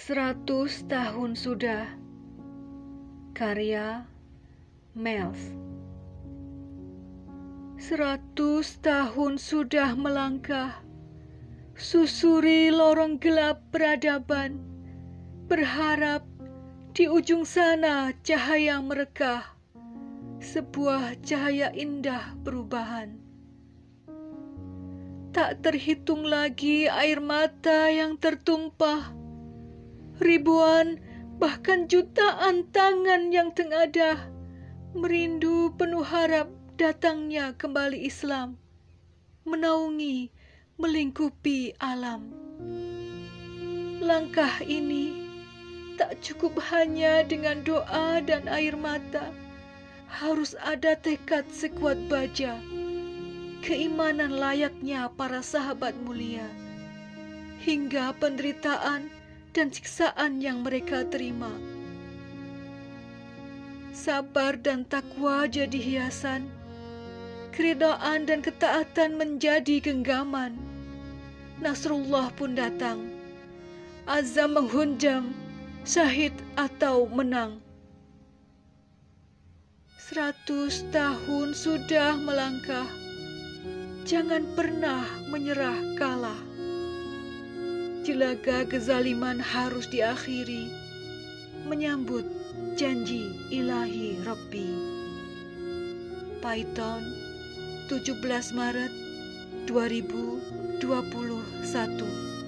Seratus tahun sudah. Karya Melv. Seratus tahun sudah melangkah, susuri lorong gelap peradaban, berharap di ujung sana cahaya merekah, sebuah cahaya indah perubahan. Tak terhitung lagi air mata yang tertumpah, ribuan bahkan jutaan tangan yang tengadah merindu penuh harap datangnya kembali Islam, menaungi, melingkupi alam. Langkah ini tak cukup hanya dengan doa dan air mata, harus ada tekad sekuat baja, keimanan layaknya para sahabat mulia, hingga penderitaan dan siksaan yang mereka terima. Sabar dan takwa jadi hiasan, keridaan dan ketaatan menjadi genggaman. Nasrullah pun datang. Azam menghunjam, syahid atau menang. Seratus tahun sudah melangkah, jangan pernah menyerah kalah. Jelaga kezaliman harus diakhiri, menyambut janji ilahi Rabbi. Python 17 Maret 2021